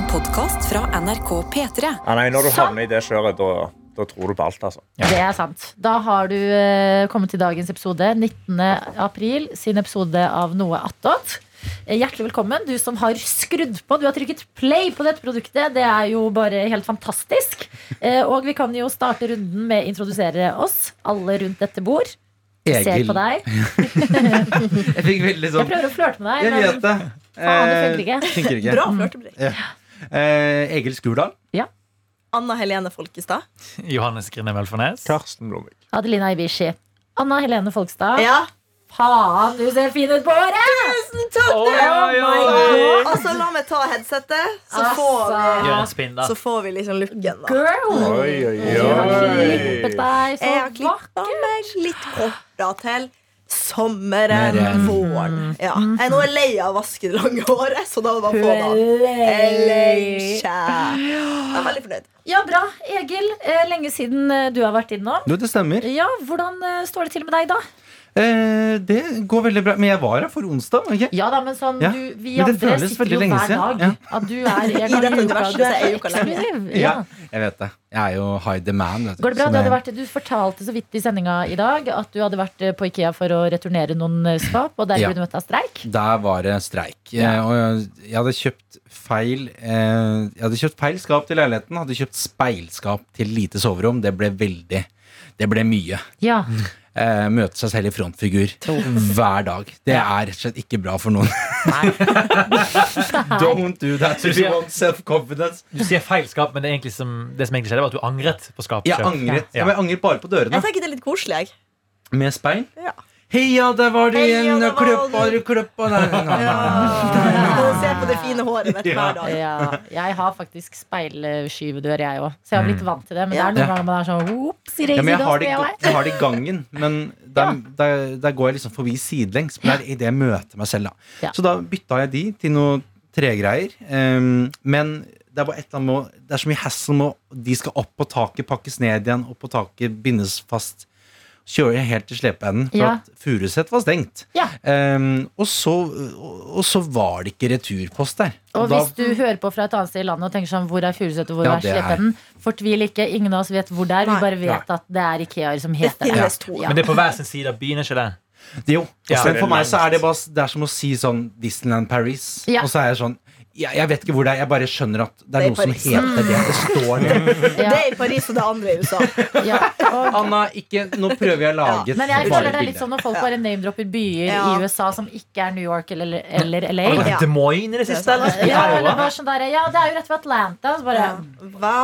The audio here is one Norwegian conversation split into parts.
En podkast fra NRK P3. Ja, nei, når du Så- havner i det kjøret, da, da tror du på alt, altså. Det er sant. Da har du eh, kommet til dagens episode. 19. april sin episode av Noe attåt. Eh, Hjertelig velkommen, du som har skrudd på. Du har trykket play på dette produktet. Det er jo bare helt fantastisk. Eh, Og vi kan jo starte runden med å introdusere oss, alle rundt dette bord. Ser på deg. Jeg fikk veldig Jeg sånn prøver å flørte med deg. Jeg vet det. faen, det funker ikke. Eh, funker ikke. Eh, Egil Skurdal. Anna Helene Folkestad. Johannes Grine Velfornes. Karsten Blomvik. Adelina Ibishi. Anna Helene Folkestad. Ja. Faen, du ser fin ut på håret! Tusen takk! Oh, det. oi, oi. Oh my God. Altså, la meg ta headsetet, så, Altså. får vi, en så får vi liksom looken, da. Girl! Oi, oi, Du har klippet deg så Jeg har klippa meg litt korta til sommeren, Meren. våren. Ja. Jeg er nå lei av å vaske det lange håret, så da var det bare å få er det. Er seg. Jeg er veldig fornøyd. Ja, bra. Egil, eh, lenge siden eh, du har vært innom. Jo, det stemmer. Ja, Hvordan eh, står det til med deg, da? Eh, det går veldig bra. Men jeg var her for onsdag. Okay? Ja da, men sånn, Ja, du, Vi men andre sitter jo hver siden. dag. Ja. At du er en I gang i uka. universet Du så er jeg eksklusiv. Ja, Ja. jeg vet det. Jeg er jo high demand. Vet du. Går det bra? Du, hadde vært, du fortalte så vidt i sendinga i dag at du hadde vært eh, på Ikea for å returnere noen eh, skap, og der Ja. ble du møtt av streik. Der var det streik. Ja. Eh, og jeg- jeg hadde kjøpt feil eh, Jeg hadde kjøpt feil skap til leiligheten. Hadde kjøpt speilskap til lite soverom. Det ble veldig Det ble mye. Ja. Eh, møte seg selv i frontfigur hver dag. Det er rett og slett ikke bra for noen. Don't do that if you want self-confidence. Du sier feilskap, men det, er egentlig som, det som egentlig skjedde, var at du angret på skapet. Jeg angret. Ja. Ja. men Jeg angret bare på dørene. Jeg tenker det er litt koselig, jeg. Med speil. Ja. Heia, der var det igjen! Og Kløppa, du. kløppa der. Ja. Se på det fine håret mitt hver dag. Ja, jeg har faktisk speilskyvedør, jeg òg. Så jeg har blitt vant til det. Men det er noen ganger man er sånn Ops, Ja, men jeg har, det, i- jeg har det i gangen, men der, der, der går jeg liksom forbi sidelengs. Men det er idet jeg møter meg selv, da. Så da bytta jeg de til noe tregreier. Um, men det er bare et eller annet med Det er så mye hassle med De skal opp på taket, pakkes ned igjen, opp på taket, bindes fast. Kjører jeg helt til slepeenden, for Ja. at Furuset var stengt. Ja. Um, og, så, og så var det ikke returpost der. Og da- hvis du hører på fra et annet sted i landet og tenker sånn Hvor er Furuset og hvor Ja, er Slepeenden? Fortvil ikke. Ingen av oss vet hvor det er. Vi bare vet at det er Ikeaer som heter det. Men det er på hver sin side av byen, er ikke det? Jo. For meg så er det bare Det er som å si sånn Disneyland Paris. Ja. Og så er jeg sånn jeg, jeg vet ikke hvor det er, jeg bare skjønner at det er, Det er noe som heter det. Det står det. Det er i Paris og det andre i USA. Ja. Og, Anna, ikke, nå prøver jeg å lage et men jeg føler det er litt bilde. sånn når folk bare name-dropper byer Ja. i USA som ikke er New York eller, eller LA. Har du Ja. Des Moines i det siste? eller? Ja, eller bare sånn der, ja, det er jo rett ved Atlanta. Så bare, Hva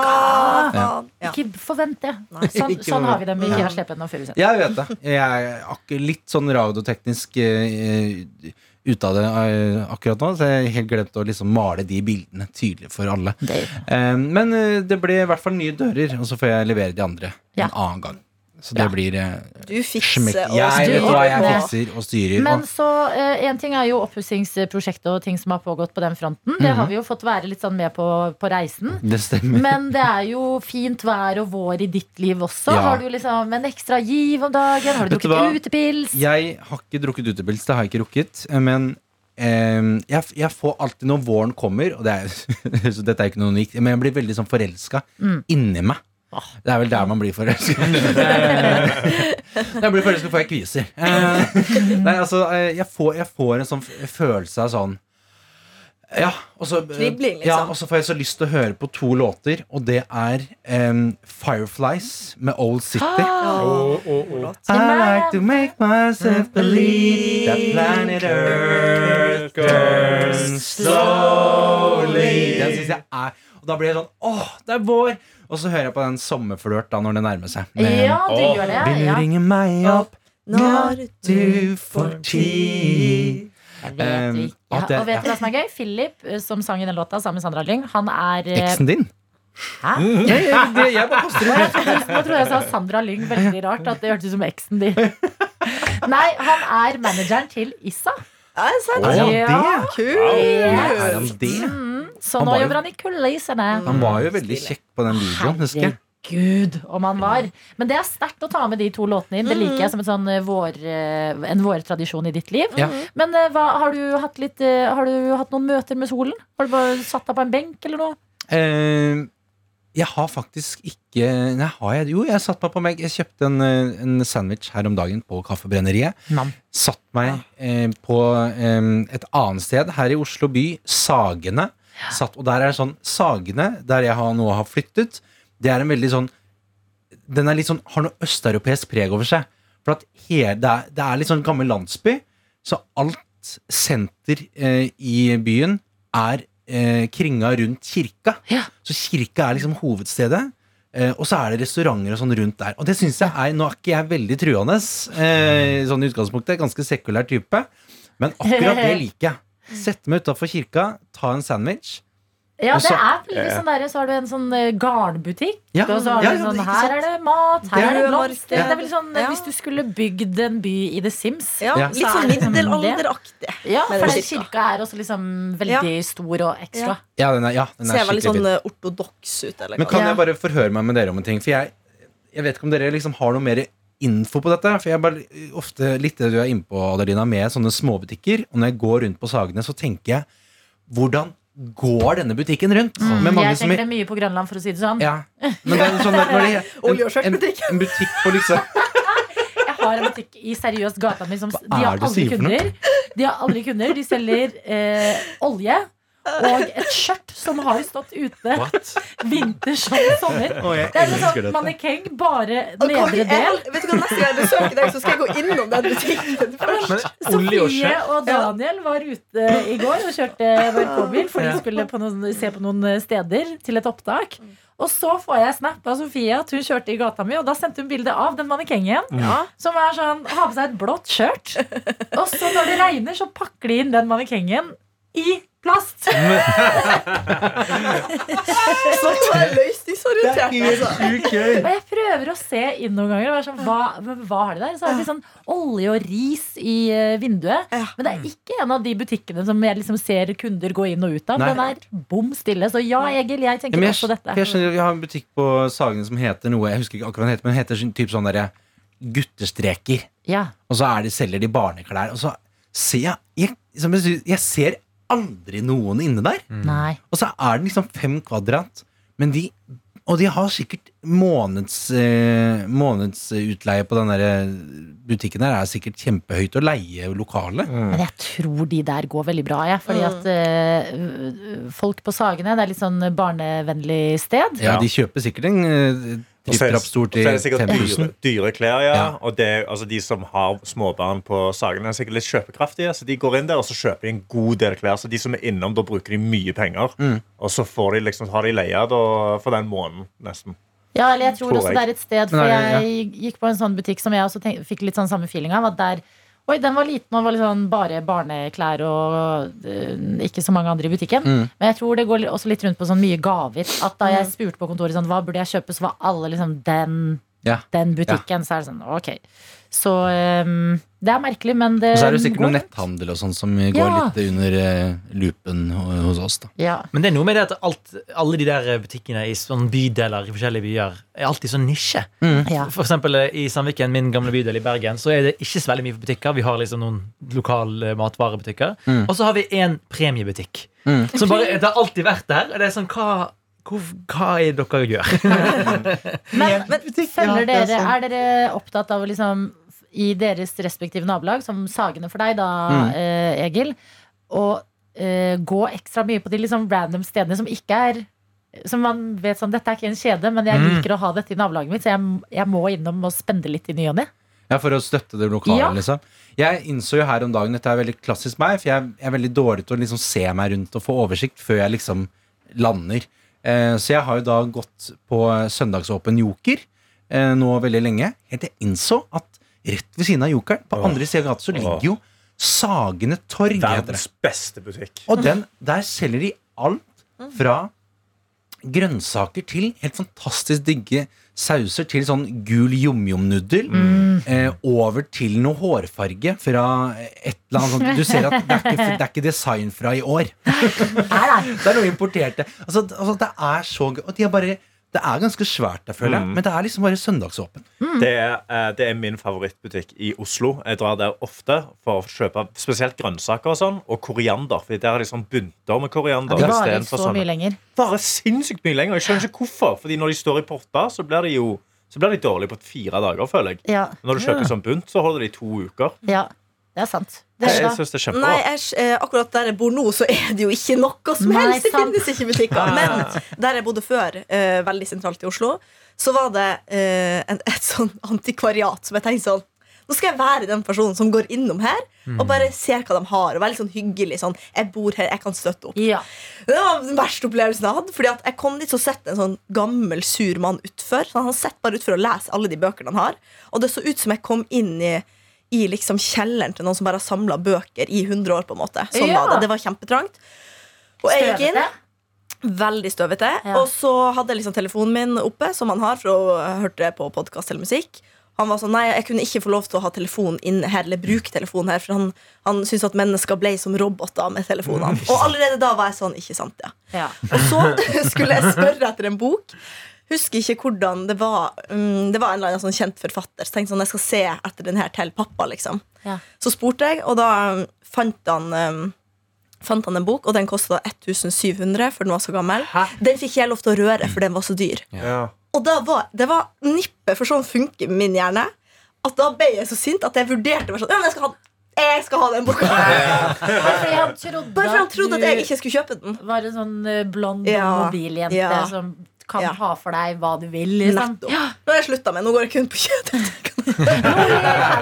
faen? Ja. Ikke forvent det. Sånn, sånn har vi det med Ja. Ikea, Slepeenden og Furuset. Jeg vet det. Jeg er litt sånn radioteknisk uh, ute av det eh, akkurat nå, så jeg har helt glemt å liksom male de bildene tydelig for alle. Det- Eh, men eh, det blir i hvert fall nye dører, og så får jeg levere de andre Ja. en annen gang. Så det Ja. blir eh, Du fikser og Jeg vet styrer hva jeg fikser og styrer. Men så, En ting er jo oppussingsprosjektet og ting som har pågått på den fronten. Det har vi jo fått være litt sånn med på, på reisen. det stemmer. Men det er jo fint vær og vår i ditt liv også. Ja. Har du liksom en ekstra giv om dagen? Har du drukket hva? utepils? Jeg har ikke drukket utepils, det har jeg ikke rukket. Men eh, jeg, jeg får alltid når våren kommer, og det er, så dette er ikke noe unikt, men jeg blir veldig sånn forelska Mm. inni meg. Det er vel der man blir forelsket. Jeg blir forelsket får jeg kviser. Eh, nei, altså, eh, jeg får, jeg får en sånn følelse av sånn ja, og så, Kribling, liksom. ja, og så får jeg så lyst til å høre på to låter, og det er um, Fireflies med Old City. Å, å, å. I like to make myself believe that planet Earth burns slowly. Den synes jeg er Og da blir jeg sånn Åh, det er vår! Og så hører jeg på den sommerflørt da når det nærmer seg. Ja, du Åh, gjør det. Vil du Ja. ringe meg opp Når du får tid? Jeg vet Um, ikke. det- og vet du hva som er gøy? Philip, eh, som sang i den låta sammen med Sandra Lyng, han er eh, Eksen din? Hæ? Jeg, jeg, det- jeg bare kaster trodde, nå trodde jeg sa Sandra Lyng. Veldig rart at det hørtes ut som eksen din. Nei, han er manageren til Issa. Er det sant? Å, ja, Ja. det. Kult! Er han det? Mm, så Han nå jobber han i kulissene. Han var jo veldig kjekk på den videoen, husker jeg. Gud om han var. Men det er sterkt å ta med de to låtene inn. Det liker jeg som et sånn eh, vår, eh, en vårtradisjon i ditt liv. Ja. Men eh, hva, har, du hatt litt, har du hatt noen møter med solen? Har du bare satt deg på en benk eller noe? Eh, jeg har faktisk ikke Nei, har jeg Jo, jeg satt meg på meg Jeg kjøpte en, eh, en sandwich her om dagen på Kaffebrenneriet. Nam. Satt meg eh, på eh, et annet sted her i Oslo by, Sagene. Satt, og der er det sånn Sagene, der jeg har, nå har flyttet, det er en veldig sånn Den er litt sånn, har noe østeuropeisk preg over seg. For at her, det, er, det er litt sånn gammel landsby, så alt senter eh, i byen er eh, kringa rundt kirka. Ja. Så kirka er liksom hovedstedet. Eh, og så er det restauranter og sånn rundt der. Og det synes jeg er Nå er ikke jeg veldig truende, eh, sånn i utgangspunktet. Ganske sekulær type. Men akkurat det liker jeg. Sette meg utafor kirka, ta en sandwich. Ja, det er veldig sånn der, Så har du en sånn eh, garnbutikk. Ja, og så har ja, du sånn ja, Her er det mat, her er det blomster. Ja. Det er vel sånn, Ja. Hvis du skulle bygd en by i The Sims Ja, så litt sånn middelalderaktig. Ja, for den kirka. kirka er også liksom veldig stor og ekstra. Ja, den er, ja, den er Ser veldig sånn eh, ortodoks ut. Eller Men kan Ja. jeg bare forhøre meg med dere om en ting? For jeg, jeg vet ikke om dere liksom har noe mer info på dette. For jeg er bare ofte litt det du er inne på, Adelina, med sånne småbutikker. Og når jeg går rundt på Sagene, så tenker jeg Hvordan går denne butikken rundt? Med mange Jeg tenker det mye på Grønland, for å si det sånn. ja, men det er sånn at når det, en, en, en butikk på liksom Jeg har en butikk i seriøst gata mi som De har er aldri kunder. De har aldri kunder. De selger eh, olje og et skjørt som har stått ute What? vinter som sommer. Oh, jeg Det er en sånn dette. mannekeng, bare Og nedre jeg- del. Vet du hva, Neste gang jeg besøker deg, så skal jeg gå innom den butikken først. Sofie og Daniel var ute i går og kjørte NRK-bil, for de skulle på noen, se på noen steder til et opptak. Og så får jeg snap av Sofie at hun kjørte i gata mi, og da sendte hun bilde av den mannekengen. Ja. Som er sånn, har på seg et blått skjørt. Og så når det regner, så pakker de inn den mannekengen i plast. Så er jeg løsningsorientert. Altså. Og jeg prøver å se inn noen ganger. Og sånn, hva, hva har de der? Så er det litt sånn olje og ris i eh, vinduet. Men det er ikke en av de butikkene som jeg liksom ser kunder gå inn og ut av. Nei. Den er bom stille. Så ja, Egil, jeg tenker men jeg, også dette. jeg skjønner, Vi har en butikk på Sagene som heter noe Jeg husker ikke akkurat hva den heter, men den heter sånn- typ sånn derre guttestreker. Ja. Og så er de, selger de barneklær. Og så ser jeg jeg, jeg ser aldri noen inne der. Nei. Og så er det liksom fem kvadrat. Men de Og de har sikkert måneds, eh, månedsutleie på den der eh, butikken der. er sikkert kjempehøyt å leie lokalet. Men jeg tror de der går veldig bra, jeg. Fordi Mm. at eh, folk på Sagene, det er litt sånn barnevennlig sted. Ja, Ja. de kjøper sikkert en uh, Og så er det- tripp-trapp stor og så er til det sikkert 5000. dyre, dyre klær, ja. Ja. Og det, altså, de som har småbarn på Sagene, er sikkert litt kjøpekraftige. Så de går inn der og så kjøper de en god del klær. Så de som er innom, da bruker de mye penger. Mm. Og så får de liksom, har de leia for den måneden, nesten. Ja, eller jeg tror, Tror også det er et sted For jeg gikk på en sånn butikk som jeg også tenk, fikk litt sånn samme feeling av. At der Oi, den var liten og var sånn bare barneklær og uh, ikke så mange andre i butikken. Mm. Men jeg tror det går også litt rundt på sånn mye gaver. At da jeg spurte på kontoret sånn, hva burde jeg kjøpe, så var alle liksom den, Ja. den butikken. Så er det sånn, ok. Så um, det er merkelig, men det Og så er det jo sikkert går noe netthandel og sånn som går Ja. litt under uh, loopen hos oss. da Ja. Men det er noe med det at alt, alle de der butikkene i sånne bydeler i forskjellige byer er alltid sånn nisje. ja. For eksempel eh, i Sandviken, min gamle bydel i Bergen, så er det ikke så veldig mye butikker. Vi har liksom noen lokale matvarebutikker. Mm. Og så har vi en premiebutikk. Mm. Som bare, det har alltid vært der. Og det er sånn, hva, hvor, hva er det dere gjør? Men, men følger er dere, er dere opptatt av å liksom i deres respektive nabolag, som Sagene for deg, da, Mm. eh, Egil, Og eh, gå ekstra mye på de liksom random stedene som ikke er som man vet sånn, Dette er ikke en kjede, men jeg Mm. liker å ha dette i nabolaget mitt, så jeg, jeg må innom og spende litt i ny og ne. Ja, For å støtte det lokale, Ja. liksom. Jeg innså jo her om dagen Dette er veldig klassisk meg, for jeg er veldig dårlig til å liksom se meg rundt og få oversikt før jeg liksom lander. Eh, så jeg har jo da gått på søndagsåpen Joker eh, nå veldig lenge. Helt til jeg innså at rett ved siden av Jokeren, på Åh. andre siden av gata, så ligger jo Sagene Torg. Verdens beste butikk. Og den, der selger de alt fra grønnsaker til helt fantastisk digge sauser til sånn gul jom-jom-nudel. Eh, over til noe hårfarge fra et eller annet sånt. Du ser at det er ikke, det er ikke design fra i år. Det? Det er noe importerte. Altså, altså Det er så gøy. Og de har bare det er ganske svært der, føler jeg. Mm. Men det er liksom bare søndagsåpen. Det er, eh, det er min favorittbutikk i Oslo. Jeg drar der ofte for å kjøpe spesielt grønnsaker og sånn, og koriander. For der er det sånn bunter med koriander. Det varer så mye lenger. varer sinnssykt mye lenger. Jeg skjønner ikke hvorfor. Fordi når de står i potta, så blir de jo så blir de dårlige på fire dager, føler jeg. Ja, Når du kjøper sånn bunt, så holder de i to uker. ja det er sant. Det Jeg syns det er Nei, jeg, eh, akkurat der jeg bor nå, så er det jo ikke noe som Nei, helst. Det sant. finnes ikke butikker. Men der jeg bodde før, uh, veldig sentralt i Oslo, så var det uh, en, et sånn antikvariat som jeg tenkte sånn Nå skal jeg være den personen som går innom her og bare ser hva de har. Og være litt sånn hyggelig. Sånn, jeg bor her, jeg kan støtte opp. ja. Det var den verste opplevelsen jeg hadde. Fordi at jeg kom dit og sett en sånn gammel, sur mann utfor. Så han satt bare utfor og leste alle de bøkene han har. Og det så ut som jeg kom inn i, i liksom kjelleren til noen som bare har samla bøker i 100 år. på en måte Sånn Ja. var det. Det var kjempetrangt. Og jeg gikk inn. Veldig støvete. Ja. Og så hadde jeg liksom telefonen min oppe, som han har, for hun hørte på podkast eller musikk. Han var sånn, nei, Jeg kunne ikke få lov til å ha telefonen inne her, eller bruke telefonen her, for han, han syntes at mennesker ble som roboter med telefonene. Og allerede da var jeg sånn, ikke sant, ja. Ja. Og så skulle jeg spørre etter en bok. Husker ikke hvordan det var. Um, det var en eller annen sånn kjent forfatter. Så tenkte jeg sånn, jeg skal se etter den her til pappa. liksom Ja. Så spurte jeg, og da um, fant han um, Fant han en bok, og den kosta 1700, for den var så gammel. Den fikk jeg lov til å røre, for den var så dyr. Ja. Og da var, det var nippet, for sånn funker min hjerne. At da ble jeg så sint at jeg vurderte meg sånn, ja, men jeg skal ha, jeg skal ha den boka. Bare for han trodde at jeg ikke skulle kjøpe den. var en sånn eh, blond Ja. mobiljente Ja. som kan Ja. ha for deg hva du vil. Liksom. Ja. Nå har jeg slutta med. Nå går jeg kun på kjøtt.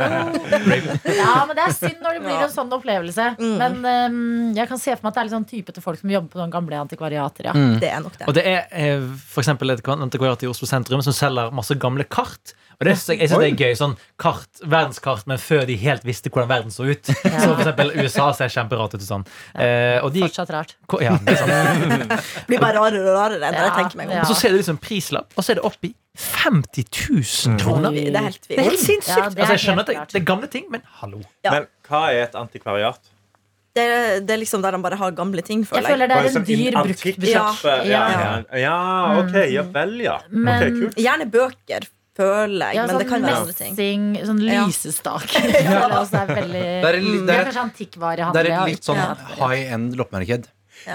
Ja, men Det er synd når det blir Ja. en sånn opplevelse. Mm. Men um, jeg kan se for meg at det er litt sånn til folk som jobber på noen gamle antikvariater. Ja. Det er nok det. Og det er f.eks. for eksempel et antikvariat i Oslo sentrum som selger masse gamle kart. Og det, jeg, jeg synes det er gøy. Sånn kart, verdenskart, men før de helt visste hvordan verden så ut. Så for eksempel USA ser kjemperart ut og sånn. Eh, og de, Fortsatt rart. ko- ja, det er sant. blir bare rarere og rarere Ja. jeg tenker meg om. ja. Og så ser du liksom prislapp, og så er det oppi 50 000 kroner. Mm. Det er helt Det er helt sinnssykt. Ja, det er altså, jeg skjønner at det, det er gamle ting, men hallo. Ja. Men hva er et antikvariat? Det er, det er liksom der han bare har gamle ting, Jeg føler jeg. føler det er en sånn dyr bruktbutikk. Ja. Ja, ja, ja, ok, ja vel, ja. Men- Ok, kult. Gjerne bøker, føler jeg. Ja, men det sånn kan være andre ting. messing, sånn Ja. lysestake. Jeg det er veldig Det er litt- Det det er er- kanskje antikkvarehandel. Det er et litt sånn high end loppemarked.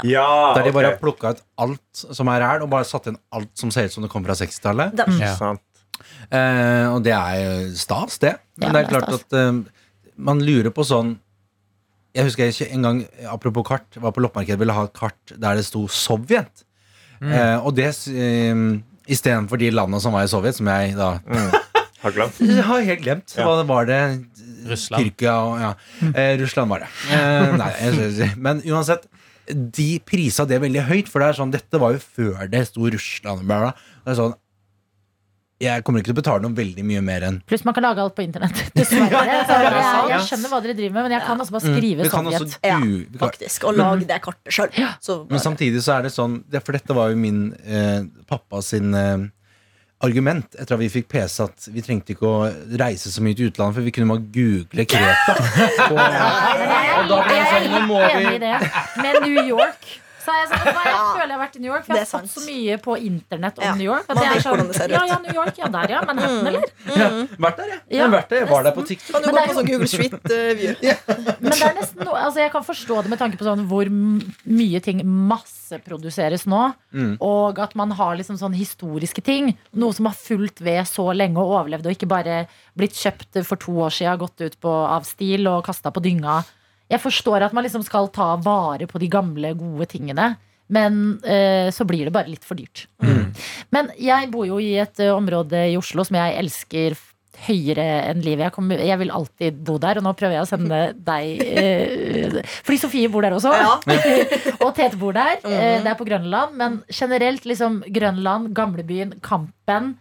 Ja, Der de bare har ok. plukka ut alt som er her, og bare satt inn alt som ser ut som det kommer fra 60-tallet. Ja. Sant. Eh, og det er stas, det. Men Ja, det er det er klart at eh, man lurer på sånn Jeg husker jeg ikke en gang, apropos kart, var på loppemarkedet ville ha et kart der det sto Sovjet. Eh, og det uh, istedenfor de landene som var i Sovjet, som jeg da Har glemt. Har helt glemt. Ja. Hva var det? Russland. Tyrkia og ja. Eh, Russland var det. Eh, nei, jeg, jeg, men uansett, de prisa det veldig høyt, for det er sånn, dette var jo før det sto Russland. Bla, bla. Det er sånn Jeg kommer ikke til å betale noe veldig mye mer enn Pluss man kan lage alt på internett. Dessverre. Jeg, jeg skjønner hva dere driver med, men jeg kan også bare skrive Mm. Vi kan også Sovjet. Ja, faktisk. Og lage det kartet sjøl. Men samtidig så er det sånn det, For dette var jo min eh, pappa sin eh, argument etter at vi fikk PC at vi trengte ikke å reise så mye til utlandet, for vi kunne bare google Kreta. Og, og da ble det sånn, nå må enig i vi det. Med New York. Så jeg, sånn, jeg føler jeg har vært i New York, for jeg har sett så mye på internett om Ja. New York. Man vet hvordan det ser ut. ja, ja, New York, ja, der, ja. Manhattan, eller? ja, Vært der, jeg. Ja, Jeg, vært der. jeg var der på TikTok. Kan du gå på sånn Google Street-view? Men det er nesten noe, altså jeg kan forstå det med tanke på sånn hvor mye ting masseproduseres nå. Mm. Og at man har liksom sånn historiske ting. Noe som har fulgt ved så lenge og overlevd, og ikke bare blitt kjøpt for to år siden, gått ut på, av stil og kasta på dynga. Jeg forstår at man liksom skal ta vare på de gamle, gode tingene. Men eh, så blir det bare litt for dyrt. Men jeg bor jo i et uh, område i Oslo som jeg elsker høyere enn livet. Jeg, kommer, jeg vil alltid bo der, og nå prøver jeg å sende deg eh, Fordi Sofie bor der også. og Tete bor der. eh, det er på Grønland. Men generelt liksom Grønland, gamlebyen, Kampen.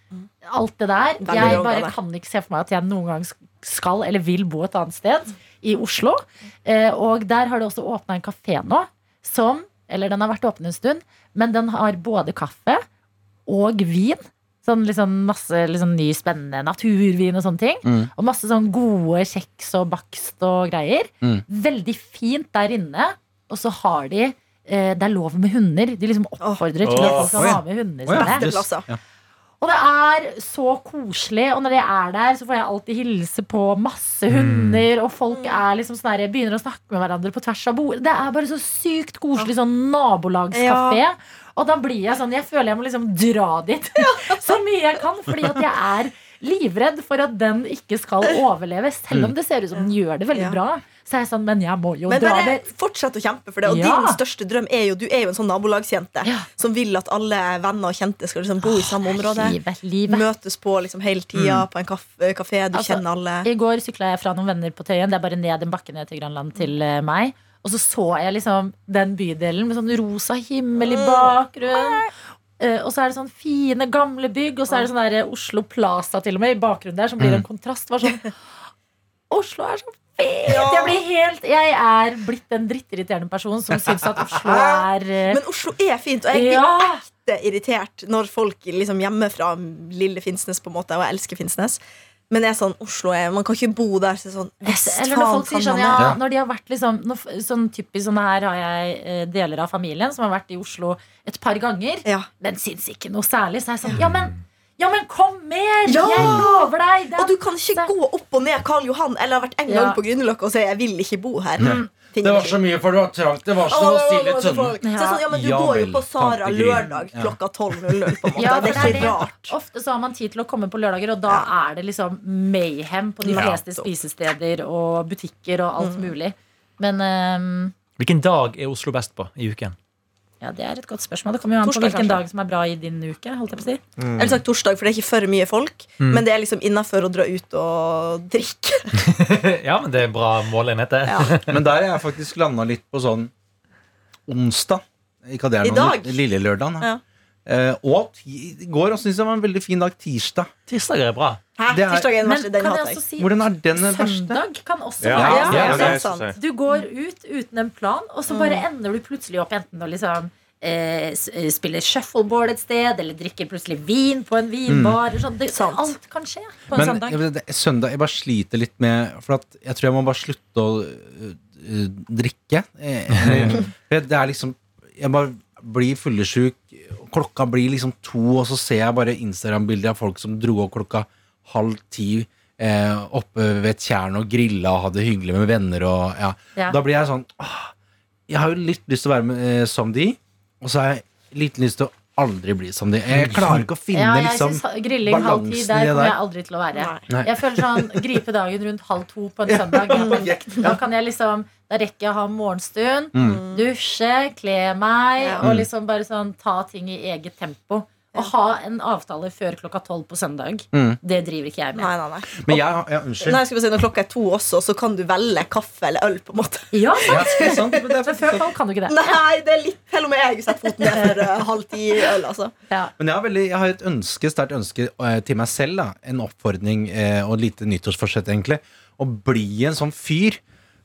Alt det der. Jeg bare kan ikke se for meg at jeg noen gang skal eller vil bo et annet sted i Oslo. Eh, og der har det også åpna en kafé nå som Eller den har vært åpen en stund, men den har både kaffe og vin. Sånn liksom masse liksom ny, spennende naturvin og sånne ting. Mm. Og masse sånn gode kjeks og bakst og greier. Mm. Veldig fint der inne. Og så har de eh, det er lov med hunder. De liksom oppfordrer til at folk skal Åh. ha med hundene Oh, ja. Ja. Og det er så koselig. Og når jeg er der, så får jeg alltid hilse på masse hunder. Og folk er liksom sånn der, begynner å snakke med hverandre på tvers av bordet. Det er bare så sykt koselig sånn nabolagskafé. Og da blir jeg sånn Jeg føler jeg må liksom dra dit så mye jeg kan. Fordi at jeg er livredd for at den ikke skal overleve. Selv om det ser ut som den gjør det veldig Ja. bra. Så er jeg sånn, men jeg må jo Men dra bare dit. fortsett å kjempe for det. Og Ja. din største drøm er jo Du er jo en sånn nabolagsjente Ja. som vil at alle venner og kjente skal liksom bo i samme område. Livet, livet. Møtes på liksom hele tida på en kafé, kafé. Du Altså, kjenner alle. I går sykla jeg fra noen venner på Tøyen. Det er bare ned en bakke ned til Grønland til eh, meg. Og så så jeg liksom den bydelen med sånn rosa himmel i bakgrunnen. Eh, og så er det sånn fine, gamle bygg, og så er det sånn der Oslo Plaza til og med i bakgrunnen der, som blir en kontrast. Var sånn, Oslo er så fet! Jeg, blir helt, jeg er blitt en drittirriterende person som syns at Oslo er uh, Men Oslo er fint, og jeg blir Ja. ekte irritert når folk liksom hjemmefra lille Finnsnes, på en måte, og jeg elsker Finnsnes. Men jeg er sånn, Oslo er, man kan ikke bo der. Så sånn, Eller når folk sier sånn, ja, Ja. når de har vært liksom når, Sånn typisk sånn her har jeg eh, deler av familien som har vært i Oslo et par ganger, Ja. men syns ikke noe særlig. Så er jeg sånn, ja, men, ja, men kom mer! Ja! Jeg lover deg! er Og du kan ikke gå opp og ned Karl Johan eller har vært en Ja. gang på Grünerløkka og si 'jeg vil ikke bo her'. Mm. Det var så mye, for det var trangt. Det var så å stille i tønnen. Så er sånn, ja, men du Ja går jo på Sara lørdag Ja. klokka 12.00. på en måte. Ja, det er ikke rart. Ofte så har man tid til å komme på lørdager, og da er det liksom mayhem på de Ja. fleste spisesteder og butikker og alt Mm. mulig. Men um, Hvilken dag er Oslo best på i uken? Ja, det er et godt spørsmål. Det kommer jo an på hvilken kanskje. dag som er bra i din uke. Holdt jeg på å si. Jeg vil sagt torsdag, for det er ikke for mye folk. Mm. Men det er liksom innafor å dra ut og drikke. ja, men det er bra målenhet, det. Ja. Men der er jeg faktisk landa litt på sånn onsdag. Ikke at det er I noe lille lørdag. Ja. Eh, og i går syns jeg var en veldig fin dag. Tirsdag. Tirsdag er bra. Hæ? Er- Tirsdag er den Men verste. Den hater jeg. si Hvordan er den Søndag verste? søndag kan også Ja, være Ja, det er det det er sant. Du går ut uten en plan, og så bare ender du plutselig opp enten å liksom eh, eh, spille shuffleboard et sted, eller drikker plutselig vin på en vinbar. Sånn. Det, Sant. alt kan skje på en Men søndag. jeg, det, søndag Jeg bare sliter litt med For at jeg tror jeg må bare slutte å øh, drikke. Det er liksom Jeg bare blir fyllesyk. Klokka blir liksom to, og så ser jeg bare Instagram-bilder av folk som dro opp klokka halv ti. Eh, oppe ved et tjern og grilla og hadde hyggelig med venner. Og, ja. Ja. Da blir jeg sånn åh, Jeg har jo litt lyst til å være med, eh, som de, og så har jeg litt lyst til å aldri bli som de. Jeg klarer ikke å finne Ja, jeg liksom synes Grilling halv ti, balansen i der det kommer der. jeg aldri til å være. Nei. Nei. Jeg føler sånn gripe dagen rundt halv to på en søndag. Da kan jeg liksom Da rekker jeg å ha morgenstund, Mm. dusje, kle meg Ja. og liksom bare sånn ta ting i eget tempo. Å ha en avtale før klokka tolv på søndag, Mm. det driver ikke jeg med. Nei, nei, nei. Men jeg, ja, unnskyld. Nei, skal si, Når klokka er to også, så kan du velge kaffe eller øl. på en måte Ja, Ja, sant, men Men før tolv kan du ikke det. Nei, det er litt Til og med jeg setter foten ned for uh, halv ti øl. altså Ja. Men jeg har, veldig, jeg har et ønske, sterkt ønske uh, til meg selv. Da. En oppfordring uh, og et lite nyttårsforsett, egentlig. Å bli en sånn fyr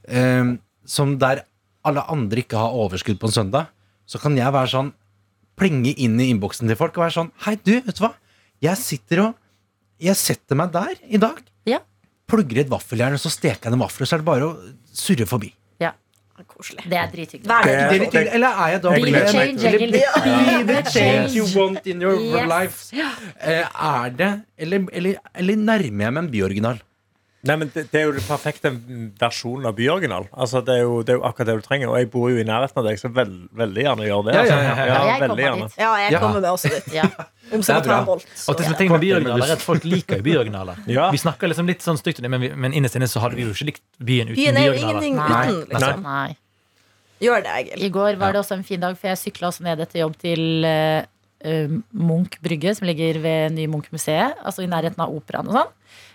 eh, som der alle andre ikke har overskudd på en søndag. Så kan jeg være sånn plinge inn i innboksen til folk og være sånn Hei, du, vet du hva? Jeg sitter og Jeg setter meg der i dag. Ja. Plugger i et vaffeljern, og så steker jeg noen vafler, så er det bare å surre forbi. Koselig. Det er drithyggelig. Er. Eller er jeg da Be the change, til- Be the change you want in your Yes. life. Eh, er det Eller, eller, eller nærmer jeg meg en byoriginal? Nei, men det, det er jo den perfekte versjonen av byoriginal. Altså, det, er jo, det er jo akkurat det du trenger. Og jeg bor jo i nærheten av deg, så veld, veldig gjerne gjør det. Ja, Altså. ja, ja, ja. Ja, jeg veldig kommer gjerne. dit. Ja, jeg kommer med også dit. Ja. Om så er Og det som er ting med byoriginaler er at Folk liker jo byoriginaler. Ja. Vi snakker liksom litt sånn stygt om det, men, vi, men innerst inne så hadde vi jo ikke likt byen uten Byen er jo ingenting Nei. uten, liksom. Nei. Gjør det, Egil. I går var det også en fin dag, for jeg sykla også ned etter jobb til eh, Munch brygge, som ligger ved Nye Munch-museet, altså i nærheten av operaen og sånn.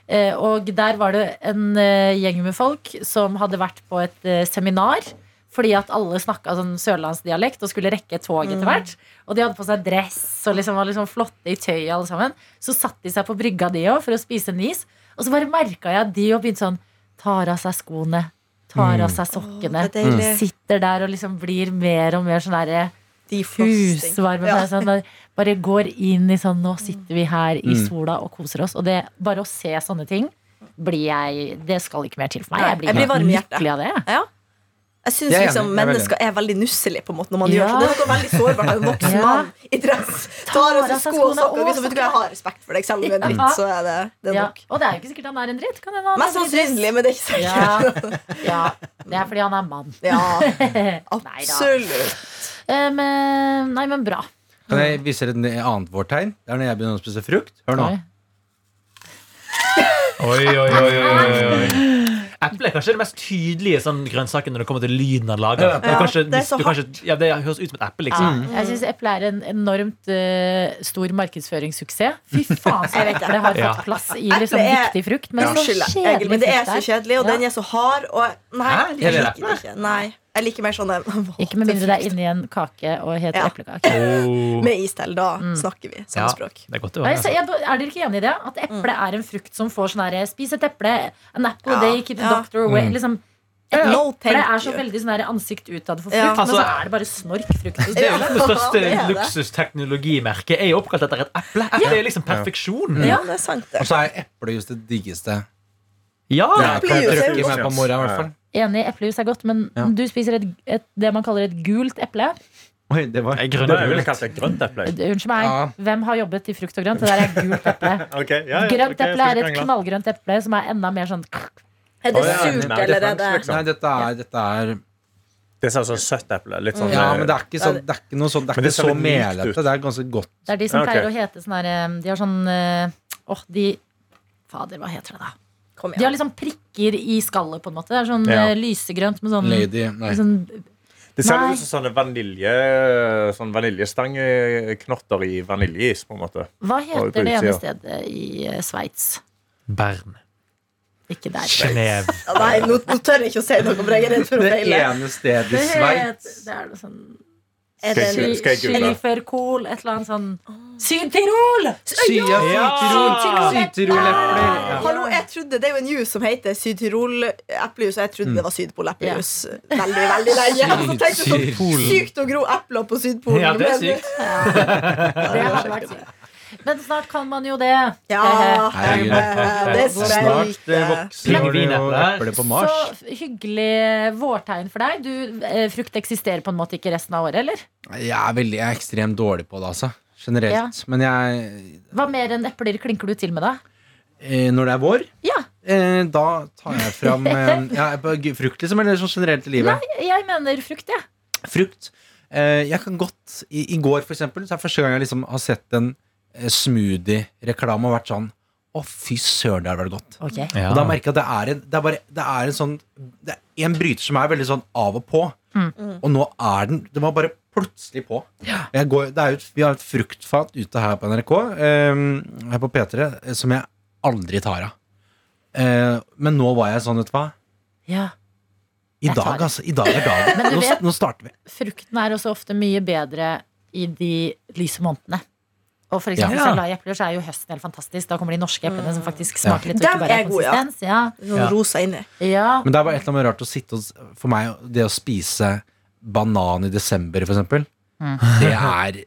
Eh, og der var det en eh, gjeng med folk som hadde vært på et eh, seminar. Fordi at alle snakka sånn sørlandsdialekt og skulle rekke tog etter hvert. Og de hadde på seg dress og liksom var liksom flotte i tøyet alle sammen. Så satte de seg på brygga de òg for å spise en is. Og så bare merka jeg at de òg begynte sånn Tar av seg skoene. Tar av seg sokkene. Deilig. Sitter der og liksom blir mer og mer sånn derre. Husvarme. Ja. Sånn, bare- bare går inn i sånn Nå sitter vi her i Mm. sola og koser oss. Og det, bare å se sånne ting blir jeg Det skal ikke mer til for meg. Jeg blir, jeg blir varm i hjertet. av det. Ja. Jeg syns liksom er mennesker er veldig nusselige på en måte når man Ja. gjør sånn. Det er noe veldig sårbart av en voksen Ja. mann i dress. Tar av seg sko og sokker. Hvis vet du hva, jeg har respekt for deg, selv om du er en dritt, Ja. så er det, det er Ja. nok. Og det er jo ikke sikkert han er en dritt. Kan Mest sannsynlig, men det er ikke sikkert. Ja. ja. Det er fordi han er mann. Ja, absolutt. Eh, men, nei, men bra. Kan jeg vise dere et annet vårtegn? Det er når jeg begynner å spise frukt. Hør nå. Oi. Oi, oi, oi, oi, oi. Eple er kanskje det mest tydelige sånn, grønnsaken når det kommer til lyden av lager. Ja, Det, kanskje, det er så kanskje, ja, det høres ut som et eple, Ja, liksom. jeg syns eple er en enormt uh, stor markedsføringssuksess. Fy faen, så det har fått plass i liksom, er- viktig frukt. Men så kjedelig men det er så kjedelig, og den er så hard. Og nei, jeg liker det ikke. Nei, jeg liker mer sånne Ikke med mindre det er inni en kake og heter Ja. eplekake. Oh. med is til. Da snakker vi samme Ja, språk. det er Nei, Altså. er dere ikke enig i det? At eple er en frukt som får sånn herre Spis et eple. An apple Ja, day, keep the ja. doctor away. Liksom, No, eple er så veldig sånn ansikt utad for frukt, Ja. men så Altså- er det bare snorkfrukt. Det er jo det største det er luksusteknologimerket er jo oppkalt etter et eple. Eple er liksom perfeksjon. Ja, det er sant, Og så er eplejus det diggeste. Ja, Jeg kan jeg er trykke jo meg på morgenen, i hvert fall. Enig, eplejus er godt, men Ja. du spiser et, et, det man kaller et gult eple. Oi, det var Jeg Det grønner Jeg jo kalt et grønt eple. Unnskyld meg, Ja. hvem har jobbet i frukt og grønt? Det der er gult eple. Okay, ja, ja, Grønt ok, jeg eple er et krangle. knallgrønt eple som er enda mer sånn Er det Å, ja. surt, Nei, det er eller er fransk, det liksom. Nei, dette er, dette er Det er sånn søtt eple. Litt sånn Ja, eh, men det er ikke, sånn, det er ikke noe sånn Det er Men det ikke ser så litt mykt melete. ut. Det er ganske godt. Det er de som Ja, ok. pleier å hete sånn her eh, De har sånn eh, Åh, de Fader, hva heter det da? Kom De har liksom prikker i skallet, på en måte. Det er sånn Ja. eh, lysegrønt med sånn, Lady. Nei. sånn Det ser Nei. ut som sånne vanilje Sånn vaniljestangknotter i vaniljeis, på en måte. Hva heter det ene utsida. stedet i eh, Sveits? Bern. Ikke der. Genéve. Ja, nei, nå, nå tør jeg ikke å si noe, for jeg er redd for å Det feile. ene stedet i Det, het, Sveits. det er noe sånn Er det et eller annet sånn Syd-Tirol! Syd-Tirol. Syd-Tirol-epler. Hallo, jeg trodde Det er jo en juice som heter Syd-Tirol-eplejus, og jeg trodde det var Sydpol-eplejus veldig veldig lenge. Sånn. Sykt å gro epler på Sydpolen. Ja, det er sykt. Det hadde vært sykt. Men snart kan man jo det. Ja, det Snart svelte. eh, vokser og jo epler på Mars. Så hyggelig vårtegn for deg. Du, eh, frukt eksisterer på en måte ikke resten av året, eller? Jeg er, veldig, jeg er ekstremt dårlig på det, altså. Generelt. Ja. Men jeg Hva mer enn epler klinker du til med, da? eh, Når det er vår, Ja, eh, da tar jeg fram eh, ja, frukt, liksom, eller sånn generelt i livet. jeg mener frukt, jeg. Frukt. Eh, jeg kan godt I, I går, for eksempel, så er det første gang jeg liksom har sett en eh, smoothie-reklame og vært sånn Å, fy søren, det har vært godt. Okay. Ja. Og da merker jeg at det er en, det er bare, det er en sånn Det er en bryter som er veldig sånn av og på. Mm. Og nå er den Den var bare plutselig på. Jeg går, det er jo, vi har et fruktfat ute her på NRK, eh, her på P3, eh, som jeg aldri tar av. Eh, men nå var jeg sånn, vet du hva. Ja. I dag, altså. I dag er dagen. Men du Nå, vet- nå starter vi. Frukten er også ofte mye bedre i de lyse månedene. Og for eksempel, Ja. Hvis jeg er i epler, så er jo høsten helt fantastisk. Da kommer de norske eplene som faktisk smaker litt. Dem er gode, ja. konsistens. Ja. Rosa inni. Ja. Men det er bare et eller annet rart å sitte og For meg, det å spise banan i desember, for eksempel, Mm. det er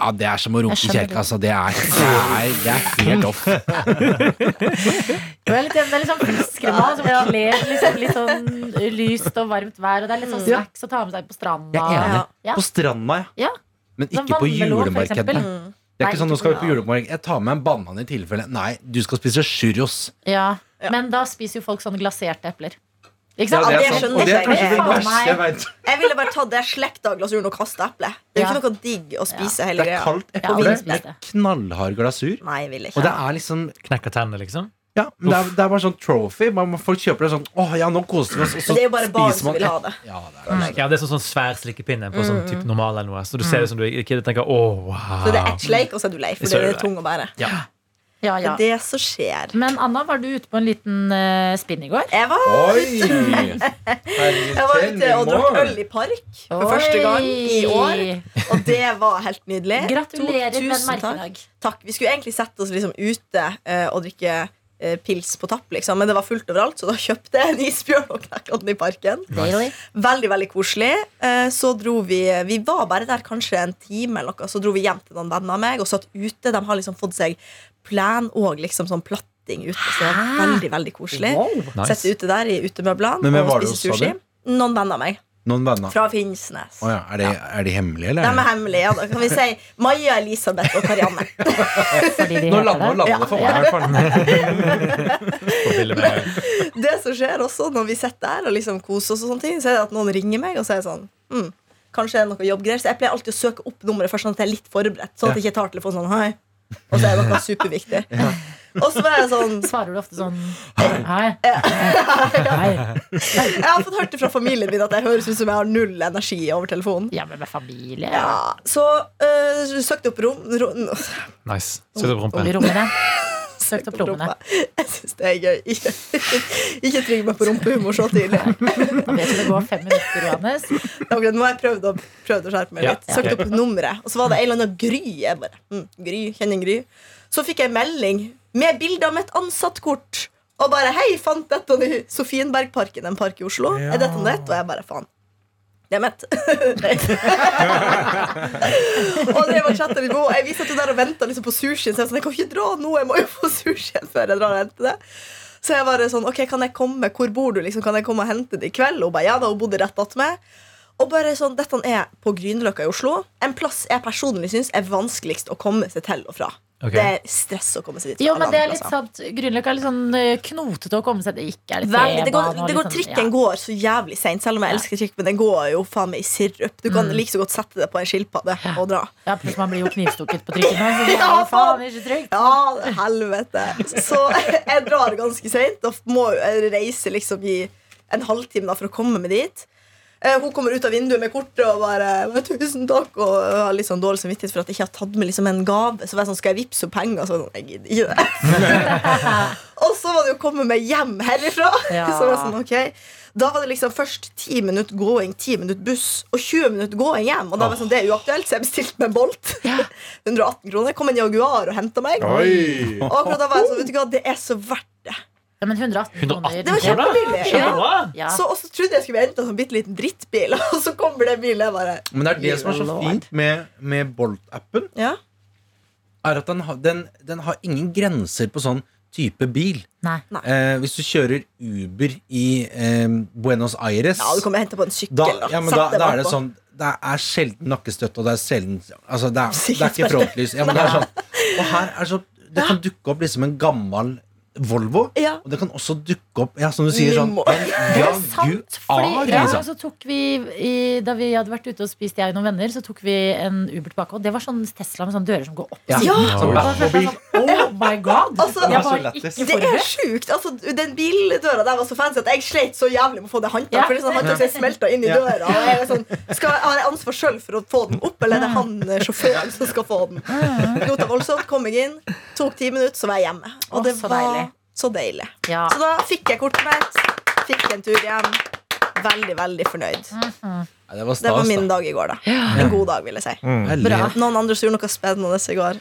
ja, Det er som å runke kjerka. Altså. Det, er, det, er, det er helt off. Det er litt, det er litt sånn fiskemat mat. Som kler liksom litt sånn lyst og varmt vær. Og det er litt sånn Ja. snacks å ta med seg på stranda. Jeg er enig. Ja. På stranda, ja. Ja. Men ikke på julemarkedet. Det er ikke sånn, nå skal vi på- på julemarked Jeg tar med en banan i tilfelle. Nei, du skal spise churros. Ja. Ja. Men da spiser jo folk sånne glaserte epler. Ikke sant? det det er sant. Og det er kanskje det verste jeg vet. Jeg ville bare tatt det slekta glasuren og kasta eplet. Det er jo ikke noe digg å spise hele Det er kaldt Ja, eple med knallhard glasur. Nei, jeg vil ikke. Og det er liksom Knekka tennene, liksom. Ja, men det er, det er bare sånn trophy. Man, folk kjøper det sånn Åh, ja, nå koser vi oss. Og så det er jo bare barn som vil ha det. Ja, det er Ja, det er sånn, sånn svær slikkepinne på sånn type normal eller noe. Så du ser det som du ikke tenker Å, wow. Så det er ett sleik, og så er du lei, for er det er tung å bære. Ja. Ja, Det ja. er det som skjer. Men Anna, var du ute på en liten uh, spinn i går? Jeg var, Oi! jeg var ute og drakk øl i park for første gang i år. Og det var helt nydelig. Gratulerer med en tusen takk. merkedag. Takk. Vi skulle egentlig sette oss liksom ute uh, og drikke pils på tapp, liksom. men det var fullt overalt, så da kjøpte jeg en isbjørn og knekka den i parken. Nice. Veldig veldig koselig. Eh, Så dro vi Vi var bare der kanskje en time, eller noe så dro vi hjem til noen venner av meg og satt ute. De har liksom fått seg plen og liksom sånn platting ute. Så det var veldig veldig koselig. Nice. Sette ute der i utemøblene og spise sushi. noen venner av meg Noen venner. fra Finnsnes. Oh, ja. er, de, er de hemmelige, De er hemmelige. Ja, da kan vi si Maja, Elisabeth og Karianne. Fordi de Nå lander det. landet Ja. for meg, Det som skjer også når vi sitter der og liksom koser oss, og sånne ting Så er det at noen ringer meg og sier sånn mm, Kanskje det er noe jobbgreier. Så jeg pleier alltid å søke opp nummeret først, sånn at jeg er litt forberedt. Sånn at jeg ikke tar telefonen sånn hei. Og så er noe superviktig. Og så var jeg sånn Svarer du ofte sånn Hei. Hei. Jeg har fått hørt det fra familien min at jeg høres ut som jeg har null energi over telefonen. Ja, men med familie. Ja, så øh, søkte opp rom, rom Nice. Sitt opp rumpe. Søkt opp rommene. Jeg syns det er gøy. Ikke, ikke trygg meg på rumpehumor så tidlig. Da vet du det går fem minutter, Johannes. Nå har jeg prøvd å, prøvd å skjerpe meg litt. Søkte opp nummeret, og så var det en eller annen Gry. Jeg bare, mm, Gry, kjenner Gry. Så fikk jeg melding med bilde av mitt ansattkort. Og bare 'Hei, fant dette i Sofienbergparken, en park i Oslo.' Er dette nett? Og jeg bare faen. Det er mett. og det var litt på. Jeg satt der og venta liksom på sushien, så jeg, sånn, jeg kan ikke dra nå. Jeg må jo få sushien før jeg drar og henter det. Så jeg bare sånn, ok, kan jeg komme, hvor bor du? liksom, Kan jeg komme og hente det i kveld? Og hun bare, ja da, hun bodde rett attmed. Og bare sånn, Dette er på Grünerløkka i Oslo. En plass jeg personlig syns er vanskeligst å komme seg til og fra. Ok. Det er stress å komme seg dit. Jo, men det er litt sånn, sant Grünerløkka er litt sånn eh, knotete å komme seg Det ikke er det, Veldig, det går, det går Trikken ja. Går så jævlig seint, selv om jeg elsker trikk. Men den går jo faen meg i sirup. Du Mm. kan like så godt sette det på en skilpadde og dra. Ja, plutselig pluss man blir jo knivstukket på trikken så det er Ja, jo faen ikke trygt. Ja, helvete. Så jeg drar ganske seint og må jo reise liksom i en halvtime da for å komme meg dit. Eh, Hun kommer ut av vinduet med kortet og bare 'Tusen takk.' Og har litt sånn dårlig samvittighet for at jeg ikke har tatt med liksom en gave. Så var jeg sånn, skal jeg vippse henne penger? Så sånn, jeg gidder ikke det. og så var det jo å komme meg hjem herifra. Ja. Så var jeg sånn, ok Da var det liksom først 10 minutter gåing, 10 minutter buss og 20 minutter gåing hjem. Og da var jeg sånn, det er uaktuelt, så jeg bestilte meg en Bolt. 118 kroner. Kom en Jaguar og henta meg. Oi! Og akkurat da var jeg sånn, vet du hva, det er så verdt det. Ja, men 118 kroner 118 Det var kjempebillig. Ja. Ja. Så, også trodde jeg skulle bli hentet en sånn bitte liten drittbil, og så kommer den bilen. Bare Men det er det som er så fint med, med Bolt-appen. Ja. Er at den, har- den, den har ingen grenser på sånn type bil. Nei. Eh, hvis du kjører Uber i eh, Buenos Aires ja, du kommer og henter på en sykkel. da, ja, men da, da er det sånn Det er sjelden nakkestøtt, og det er sjelden altså det, er, det er ikke frontlys. Ja, men det er sånn, og her er så Det kan dukke opp liksom en gammel Volvo. Ja. Og det kan også dukke opp Ja, som du sier sånn. Ja, gud fordi, ar, ja, liksom. så tok vi i, Da vi hadde vært ute og spist, jeg og noen venner, så tok vi en Uber tilbake. Og det var sånn Tesla med sånne dører som går opp. Ja. Ja. Sånn sånn, oh my god! Altså, jeg det var ikke Det er sjukt. Altså, den bildøra der var så fancy at jeg sleit så jævlig med å få det håndtaket. Ja. For det er sånn håndtak som er smelta inn i Ja. døra. Og jeg er sånn, skal, Har jeg ansvar sjøl for å få den opp, eller er det han eh, sjåføren som skal få den? Rota voldsomt, kom jeg inn, tok ti minutter, så var jeg hjemme. Og det var. Så deilig. Ja. Så da fikk jeg kortet mitt, fikk en tur hjem. Veldig, veldig fornøyd. Ja, det var Det var min dag i går, da. En god dag, vil jeg si. Mm. Bra. Noen andre som gjorde noe spennende i går.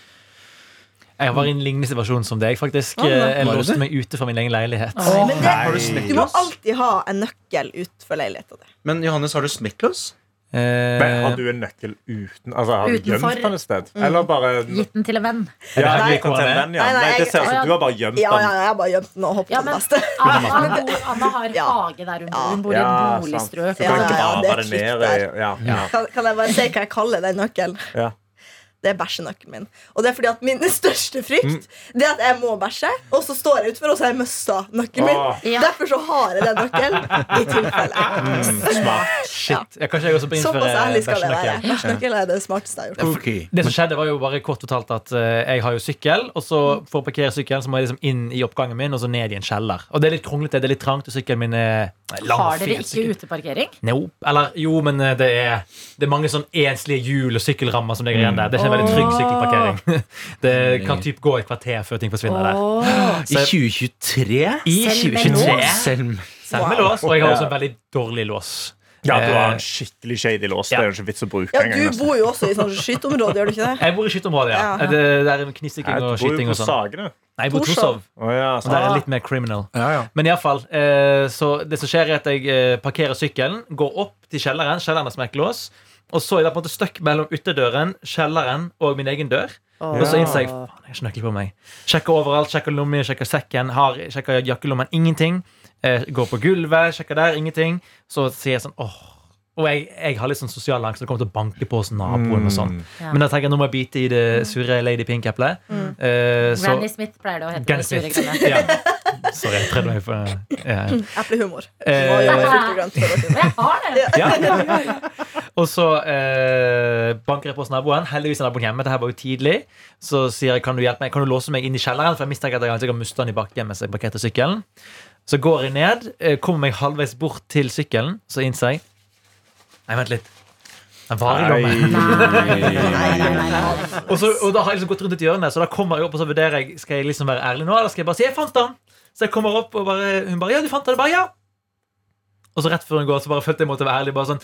Jeg var i en lignende situasjon som deg, faktisk. Jeg låste meg ute fra min egen leilighet. Men det, du du må alltid ha en nøkkel utenfor leiligheta di. Men Johannes, har du smekklås? Eh, Men har du en nøkkel uten Altså har du Utenfor. gjemt den et sted? Eller bare Gitt den til en venn. Ja, Nei. gitt den til en venn, ja. Nei, nei, Nei, det jeg- ser ut som du har bare gjemt Ja, ja, den. jeg har bare gjemt den og hoppet Ja, på det men beste. Anna, Anna, bor- Anna har Ja. hage der hun bor. Hun bor i en sant. boligstrøk. Du Ja, kan ja, ja, det er det trygt ned der. ja, ja. Kan, kan jeg bare si hva jeg kaller den nøkkelen? Ja. Det er bæsjenøkkelen min. Og det er fordi at min største frykt Det er at jeg må bæsje, og så står jeg utfor, og så har jeg mista nøkkelen min. Åh. Ja. Derfor så har jeg den nøkkelen i tilfelle. Smart. Shit. Ja, kanskje jeg også bør Såpass innføre ærlig skal jeg være. bæsjenøkkel. Bæsjenøkkel er det smarteste jeg har gjort. Ok. Det som skjedde var jo bare kort fortalt at eh, Jeg har jo sykkel, og så for å parkere sykkelen Så må jeg liksom inn i oppgangen min og så ned i en kjeller. Og det er litt kronglete, det er litt trangt, og sykkelen min er Har dere ikke uteparkering? Nope. Eller jo, men eh, det er, det er mange sånn enslige hjul og sykkelrammer som ligger igjen der. Det er ikke en veldig trygg sykkelparkering. Det kan typ gå et kvarter før ting forsvinner der. I 2023? I Selv med 2023. lås? Selv Selv med lås. Og jeg har også en veldig dårlig lås. Ja, du har Eh, en skikkelig shady lås. Det er jo ikke vits å bruke Ja, du nesten. bor jo også i sånn skytteområde, gjør du ikke det? Jeg bor i skyteområdet, ja. Ja. Det, det er knisiking og skyting og sånn. Sagene. Nei, jeg bor i Torshov. Oh, ja, Og der er litt mer criminal. Ja, ja. Men iallfall. Eh, så det som skjer, er at jeg eh, parkerer sykkelen, går opp til kjelleren. Kjelleren har smekkelås. Og så er det på en måte stuck mellom ytterdøren, kjelleren og min egen dør. Og så innser jeg faen, jeg har ikke nøkkel på meg. Sjekker overalt, sjekker lommen, sjekker sekken, har, sjekker jakkelommen. Ingenting. Jeg går på gulvet, sjekker der, ingenting. Så sier jeg sånn åh. Og jeg, jeg har litt sånn sosial angst, så det kommer til å banke på hos naboen. og sånn Ja. Men da tenker jeg nå må jeg bite i det sure Lady Pink-eplet. Eh, Granny Smith pleier det å hete. Granny det sure Smith. Ja. Sorry, jeg prøvde meg for ja. Eplehumor. Eh, og jeg har det! Ja. Og så eh, banker jeg på hos naboen. Heldigvis er naboen hjemme. Dette var jo tidlig. Så sier jeg kan du hjelpe meg Kan du låse meg inn i kjelleren, for jeg mistenker at jeg har mistet den i bakken mens jeg parkerte sykkelen. Så går jeg ned, eh, kommer meg halvveis bort til sykkelen, så innser jeg Nei, vent litt. Den varer jo. Og, så, og da har jeg liksom gått rundt et hjørne, så da kommer jeg opp og så vurderer jeg Skal jeg liksom være ærlig nå, eller skal jeg bare si 'jeg fant den'? Så jeg kommer opp, og bare, hun bare 'ja, du fant den'? Jeg bare 'ja'. Og så rett før hun går, så bare følte jeg måtte være ærlig. Bare sånn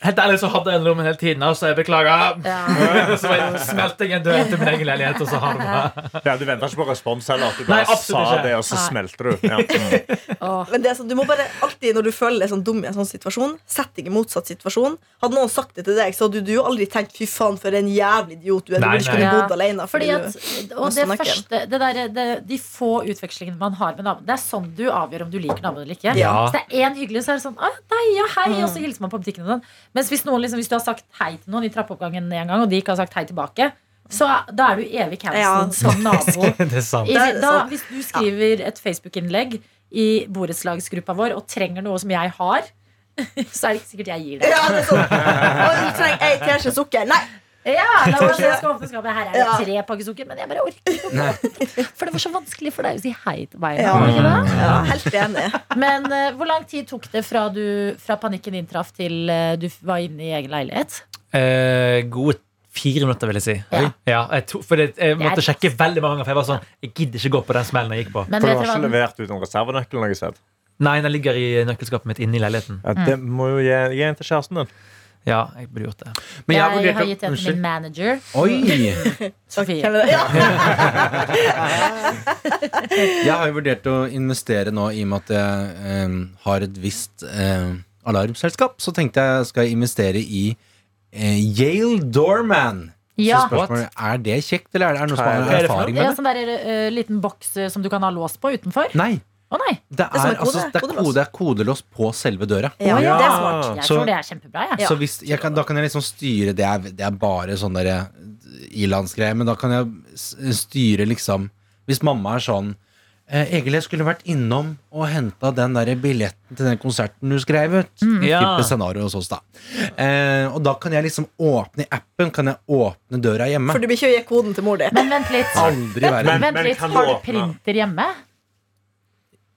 Helt ærlig så hadde jeg lommen hele tiden, så jeg beklager. Ja. så bare smelte jeg en dør til min egen leilighet, og så har det bra. Ja, du venta ikke på respons heller. At du bare Nei, sa ikke. det, og så Nei. smelter du. Ja. Mm. Åh. Men det er sånn, du må bare alltid når du føler deg sånn dum i en sånn situasjon, sett deg i motsatt situasjon. Hadde noen sagt det til deg, så hadde du jo aldri tenkt 'fy faen, for en jævlig idiot du er'. Du Ja. bodd alene. Fordi Fordi at, og det første, det der, det, De få utvekslingene man har med naboen, det er sånn du avgjør om du liker naboen eller ikke. Ja. Så det er én hyggelig, så er det sånn ah, nei, ja, hei, og så hilser man på butikken. Og sånn. Mens hvis, noen, liksom, hvis du har sagt hei til noen i trappeoppgangen en gang, og de ikke har sagt hei tilbake, så da er du evig cancelled Ja. som nabo. Det er sant. I, da, hvis du skriver et Facebook-innlegg i borettslagsgruppa vår og trenger noe som jeg har, så er det ikke sikkert jeg gir det. Ja, det er sånn. Og du trenger ei teskje sukker. Nei! Ja, la oss, se skapet. Her er det tre pakker sukker, men jeg bare orker ikke. For det var så vanskelig for deg å si hei til meg. Ja. ikke det? Ja, helt enig. Men uh, hvor lang tid tok det fra, du, fra panikken inntraff til uh, du var inne i egen leilighet? Eh, gode fire minutter, vil jeg si. Ja. Ja, jeg, to, for det, jeg måtte Det sjekke veldig mange ganger, for jeg var sånn Jeg gidder ikke gå på den smellen jeg gikk på. Men For du har ikke levert ut noen reservenøkkel? Nei, den ligger i nøkkelskapet mitt inne i leiligheten. Ja, det må jo gi, gi en til kjæresten din. Ja, jeg burde gjort det. Men jeg, jeg har gitt det til min manager, Oi! Sofie. Ja. Jeg har jo vurdert å investere nå i og med at jeg eh, har et visst eh, alarmselskap. Så tenkte jeg skal jeg investere i eh, Yale Doorman. Ja. Så spørsmålet er det kjekt, eller er det, er det noen som er har erfaring Ja, med det? sånn der uh, liten boks eh, som du kan ha lås på utenfor. Nei. Å nei. Det er det, er, kode- altså, det er, kodelås. kode, det er kodelås på selve døra. Ja, ja. det er smart. Jeg Så- tror det er kjempebra. Ja. Så hvis, jeg kan, da kan jeg liksom styre Det er, det er bare sånn ilandsgreier, men da kan jeg styre liksom Hvis mamma er sånn eh, Egil, jeg skulle vært innom og henta den der billetten til den konserten du skrev ut. Ja. Type scenario hos oss, da. Eh, og da kan jeg liksom åpne i appen Kan jeg åpne døra hjemme. For du blir ikke gi koden til mor di. Men vent litt. Aldri verden. Men- Vent litt, kan du Har du printer hjemme?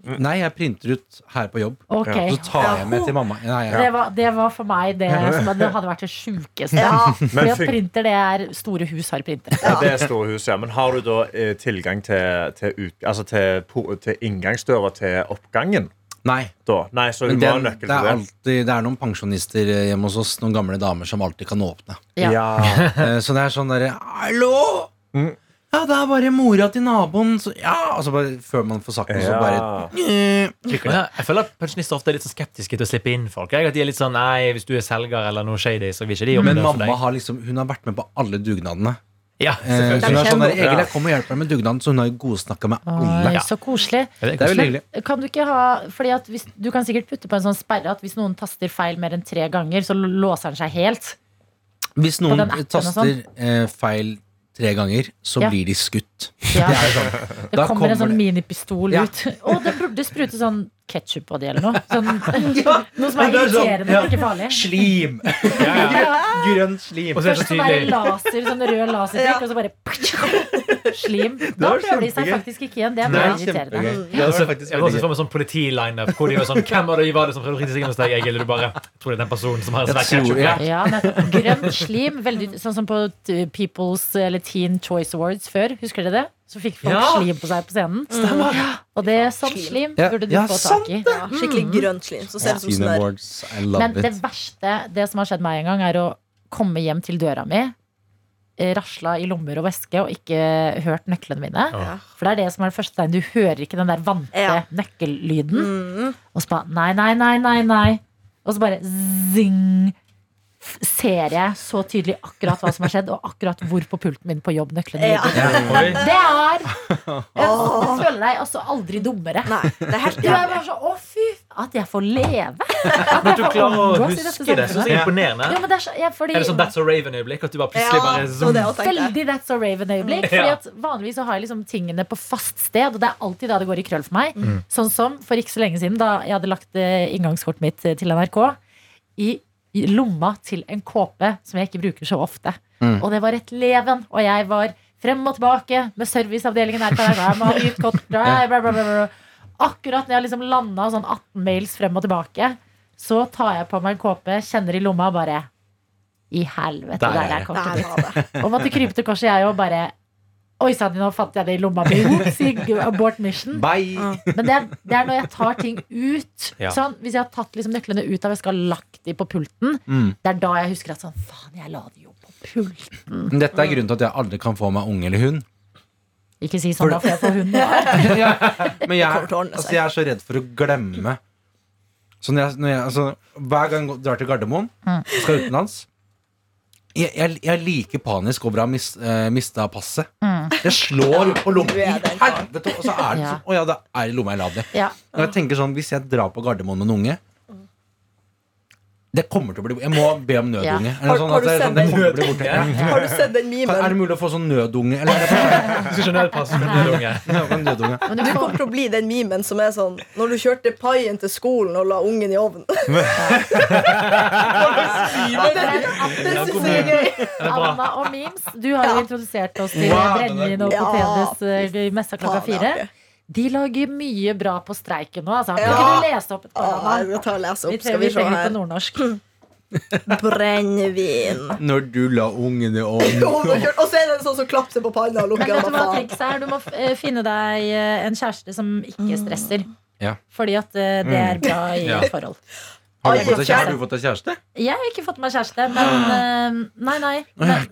Nei, jeg printer ut her på jobb. Ok. Så tar jeg med til mamma. Nei, ja. Det, var, det var for meg det som det hadde vært det sjukeste. Ja. Fordi Men at printer, det er store hus har printer. Ja, det er store hus, ja. Men har du da eh, tilgang til, til, ut, altså til, til inngangsdøra til oppgangen? nei. Nei, nøkkel det, er alltid, det er noen pensjonister eh, hjemme hos oss, noen gamle damer, som alltid kan åpne. Ja. Eh, Så det er sånn derre Hallo! Mm. Ja, det er bare mora til naboen. Så, ja, altså bare Før man får sagt noe, så bare Ja. jeg, føler at pensjonister ofte er litt sånn skeptiske til å slippe inn folk. Jeg, at de er litt sånn, nei, Hvis du er selger eller noe shady, så vil ikke de jobbe Men mamma deg. har liksom Hun har vært med på alle dugnadene. Ja, Eh, så hun er sånn der, Egil, jeg kom og hjelper deg med dugnaden, så hun har godsnakka med alle. Oi, så koselig. Ja, det er veldig koselig. Men Kan du ikke ha Fordi at hvis, Du kan sikkert putte på en sånn sperre at hvis noen taster feil mer enn tre ganger, så låser den seg helt. Hvis noen appen og taster eh, feil tre ganger, så Ja. blir de skutt. Ja. Det er sånn. Det kommer en sånn minipistol ut. Og det burde sprute sånn ketsjup på de, eller noe. Sånn, noe som er irriterende, men sånn, irriterende, ja. ikke farlig. Slim! Ja, ja. Grønn slim. Og så er det Først så sånn der laser, sånn rød lasertrykk, og så bare slim. Da prøver de seg faktisk ikke igjen. Det er bare er irriterende. Ja, Ja, det var faktisk jeg har også gøy. for meg sånn politilineup hvor de var sånn Hvem var det var det som prøvde å rite seg hos deg, Egil? Og du bare jeg tror det er den personen som har en Jeg ja. Ja, men grønn slim, veldig, sånn som på People's eller Teen Choice Awards før. Husker dere det? Så fikk folk Ja. slim på seg på scenen. Ja, Og det er sånn slim burde du Ja, få tak i. Ja, skikkelig grønt slim. Så ser det ut som snørr. Men det verste, det som har skjedd meg en gang, er å komme hjem til døra mi, eh, rasla i lommer og veske og ikke hørt nøklene mine. Ja. For det er det som er det første tegnet. Du hører ikke den der vante Ja. nøkkellyden. Mm. Og så bare nei, nei, nei, nei, nei. Og så bare zing. Ser jeg så tydelig akkurat hva som har skjedd, og akkurat hvor på pulten min på jobb nøklene ligger. Ja. Det er Jeg føler deg altså aldri dummere. Nei, det er helt Du er jævlig. bare så Å, fy At jeg får leve. At Men du klarer å huske det. Så er imponerende. Ja, men det er, så, ja, fordi, Er det sånn That's a Raven-øyeblikk? At du bare plutselig Ja, bare zoom. Veldig That's a Raven-øyeblikk. Fordi at Vanligvis så har jeg liksom tingene på fast sted, og det er alltid da det går i krøll for meg. Sånn som for ikke så lenge siden, da jeg hadde lagt eh, inngangskortet mitt eh, til NRK i, i lomma til en kåpe som jeg ikke bruker så ofte. Og det var et leven, og jeg var frem og tilbake med serviceavdelingen her. jeg. Akkurat når jeg liksom landa sånn 18 mails frem og tilbake, så tar jeg på meg en kåpe, kjenner i lomma og bare I helvete, Der er der er det. kortet Der det. Og måtte krype til korset, jeg òg. Bare Oi sann, nå fant jeg det i lomma mi. Abort mission. Bye! Men det er, det er når jeg tar ting ut. Ja. Sånn, hvis jeg har tatt liksom nøklene ut av veska og lagt de på pulten, Mm. det er da jeg husker at sånn Faen, jeg la de jo på pulten. Dette er grunnen til at jeg aldri kan få meg unge eller hund. Ikke si sånn, da får jeg få hund. Ja. men jeg, altså, jeg er så redd for å glemme. Så når jeg, når jeg, altså, hver gang jeg drar til Gardermoen Mm. skal utenlands jeg, jeg, jeg er like panisk over å ha mis, uh, mista passet. Det slår på lomma. Helvete! Og så er det sånn Å ja, det er i lomma jeg la det. Ja. Jeg tenker sånn, Hvis jeg drar på Gardermoen med en unge Det kommer til å bli Jeg må be om nødunge. Ja. Har- sånn har du det, sett sånn, det. Har du sett den Er det mulig å få sånn nødunge? Eller er det Du skal ikke nødpass med nødunge. Nødunge? Men du Du kommer til å bli den memen som er sånn Når du kjørte paien til skolen og la ungen i ovnen. det er. Anna og Memes, du har jo introdusert oss til brennevin og Ja. potetes eh, i messa klokka fire. De lager mye bra på streiken nå, altså. Kan Ja. Kan du lese opp et par? Og lese Vi opp. Skal trenger, vi trenger på nordnorsk. Brennevin. Når du la ungen i ovnen Og så er det en sånn som klapser på panna og lukker øynene. Du må eh, finne deg eh, en kjæreste som ikke stresser. Ja. Fordi at eh, det er bra i Ja. forhold. Har du fått deg kjæreste? kjæreste. Har du fått deg kjæreste? Jeg har ikke fått meg kjæreste, men uh, Nei, nei. Men,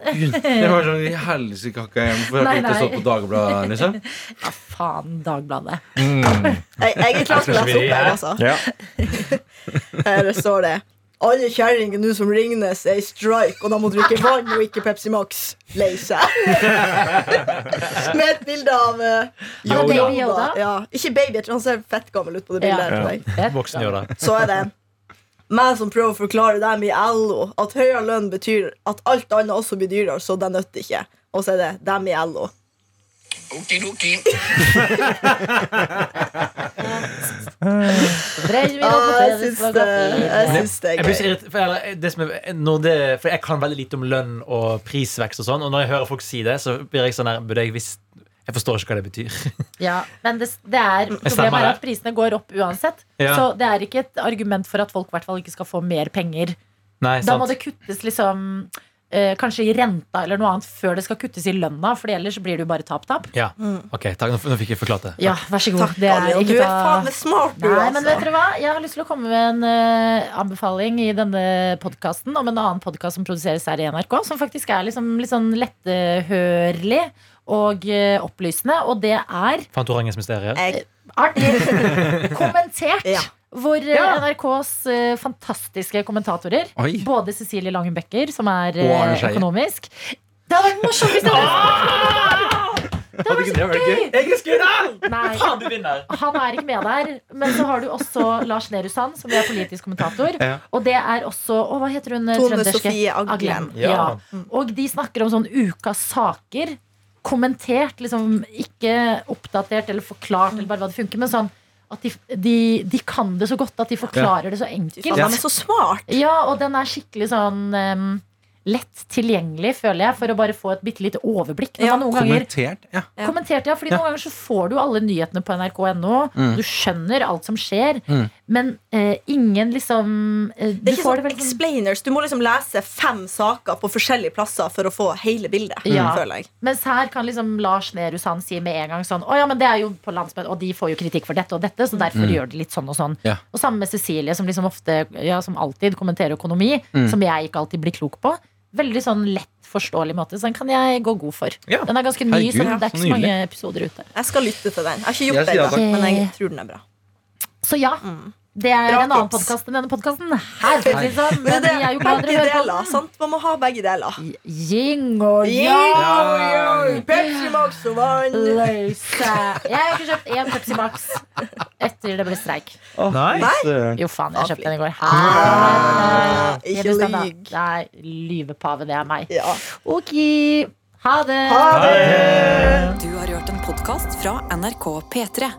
Det var sånn helsike hakka hjem for at det ikke stått på Dagbladet. Liksom. ja, faen, Dagbladet. Jeg, jeg er klar til å lese opp her, altså. Ja. Her står det. Alle kjerringer nå som Ringnes er i strike, og da må drikke vann og ikke Pepsi Max. Lei seg. Med et bilde av uh, Baby Yoda? Ja. Ikke baby, jeg tror han ser fett gammel ut på det bildet. her, Voksen Yoda. Så er det meg som prøver å forklare dem i LO at høyere lønn betyr at alt annet også blir dyrere, så det nytter ikke. Og så er det dem i LO. Okidoki. Jeg kan veldig lite om lønn og prisvekst og sånn, og når jeg hører folk si det, så blir jeg sånn her Burde jeg visst Jeg forstår ikke hva det betyr. Ja, men det, det er, problemet er at prisene går opp uansett. Ja. Så det er ikke et argument for at folk i hvert fall ikke skal få mer penger. Nei, Da må det kuttes liksom eh, kanskje i renta eller noe annet før det skal kuttes i lønna, for ellers blir det jo bare tap-tap. Ja. Ok, takk, nå, nå fikk jeg forklart det. Ja, vær så god. Takk, Det er ikke Du er faen meg smart, du, Nei, men vet altså. dere hva? Jeg har lyst til å komme med en uh, anbefaling i denne podkasten om en annen podkast som produseres her i NRK, som faktisk er liksom, litt sånn letthørlig og eh, opplysende, og det er Fantorangens mysterier. Artig kommentert. Ja. Hvor eh, Ja. NRKs uh, fantastiske kommentatorer, Oi. både Cecilie Langen Becker, som er Scheie. økonomisk Det hadde vært morsomt hvis det Det hadde vært så gøy! Jeg han er ikke med der. Men så har du også Lars Nehru Sand, som er politisk kommentator. Ja. Og det er også Å, hva heter hun Tone? Sofie Aglen. Ja. Ja. Og de snakker om sånn ukas saker. Kommentert, liksom ikke oppdatert eller forklart, eller bare hva det funker, men sånn at de, de, de kan det så godt at de forklarer det så enkelt. Ja. enkelt. er så smart. Ja, og den er skikkelig sånn um, lett tilgjengelig, føler jeg, for å bare få et bitte lite overblikk. Ja, ganger Kommentert. Ja. Ja. kommentert, ja, fordi Ja. Noen ganger så får du alle nyhetene på nrk.no. Mm. Du skjønner alt som skjer, Mm. Men eh, ingen liksom eh, Det er ikke sånn vel sånn explainers. Du må liksom lese fem saker på forskjellige plasser for å få hele bildet. Ja. Føler jeg. Mens her kan liksom Lars Nehru Sand si med en gang sånn Å ja, men det er jo på landsmøtet, og de får jo kritikk for dette og dette, så derfor Mm. gjør de litt sånn og sånn. Ja. Og sammen med Cecilie, som liksom ofte, ja, som alltid kommenterer økonomi, Mm. som jeg ikke alltid blir klok på. Veldig sånn lett forståelig måte, så den kan jeg gå god for. Ja. Den er ganske ny, Herregud, så det er ikke så mange episoder ute. Jeg skal lytte til den. Jeg har ikke gjort det ennå, men jeg tror den er bra. Så ja, Mm. Det er Bra en annen podkast enn denne podkasten sånn. Men det er jo begge deler. Sant? Man må ha begge deler. Ying og Yang Pepsi Max og vann. Løse. Jeg har ikke kjøpt én Pepsi Max etter det ble streik. Oh, nice. Jo, faen, jeg kjøpte den i går. Ah, ikke lyv. Nei, lyvepave, det er meg. Ja. Ok, ha det. Ha det! Du har hørt en podkast fra NRK P3.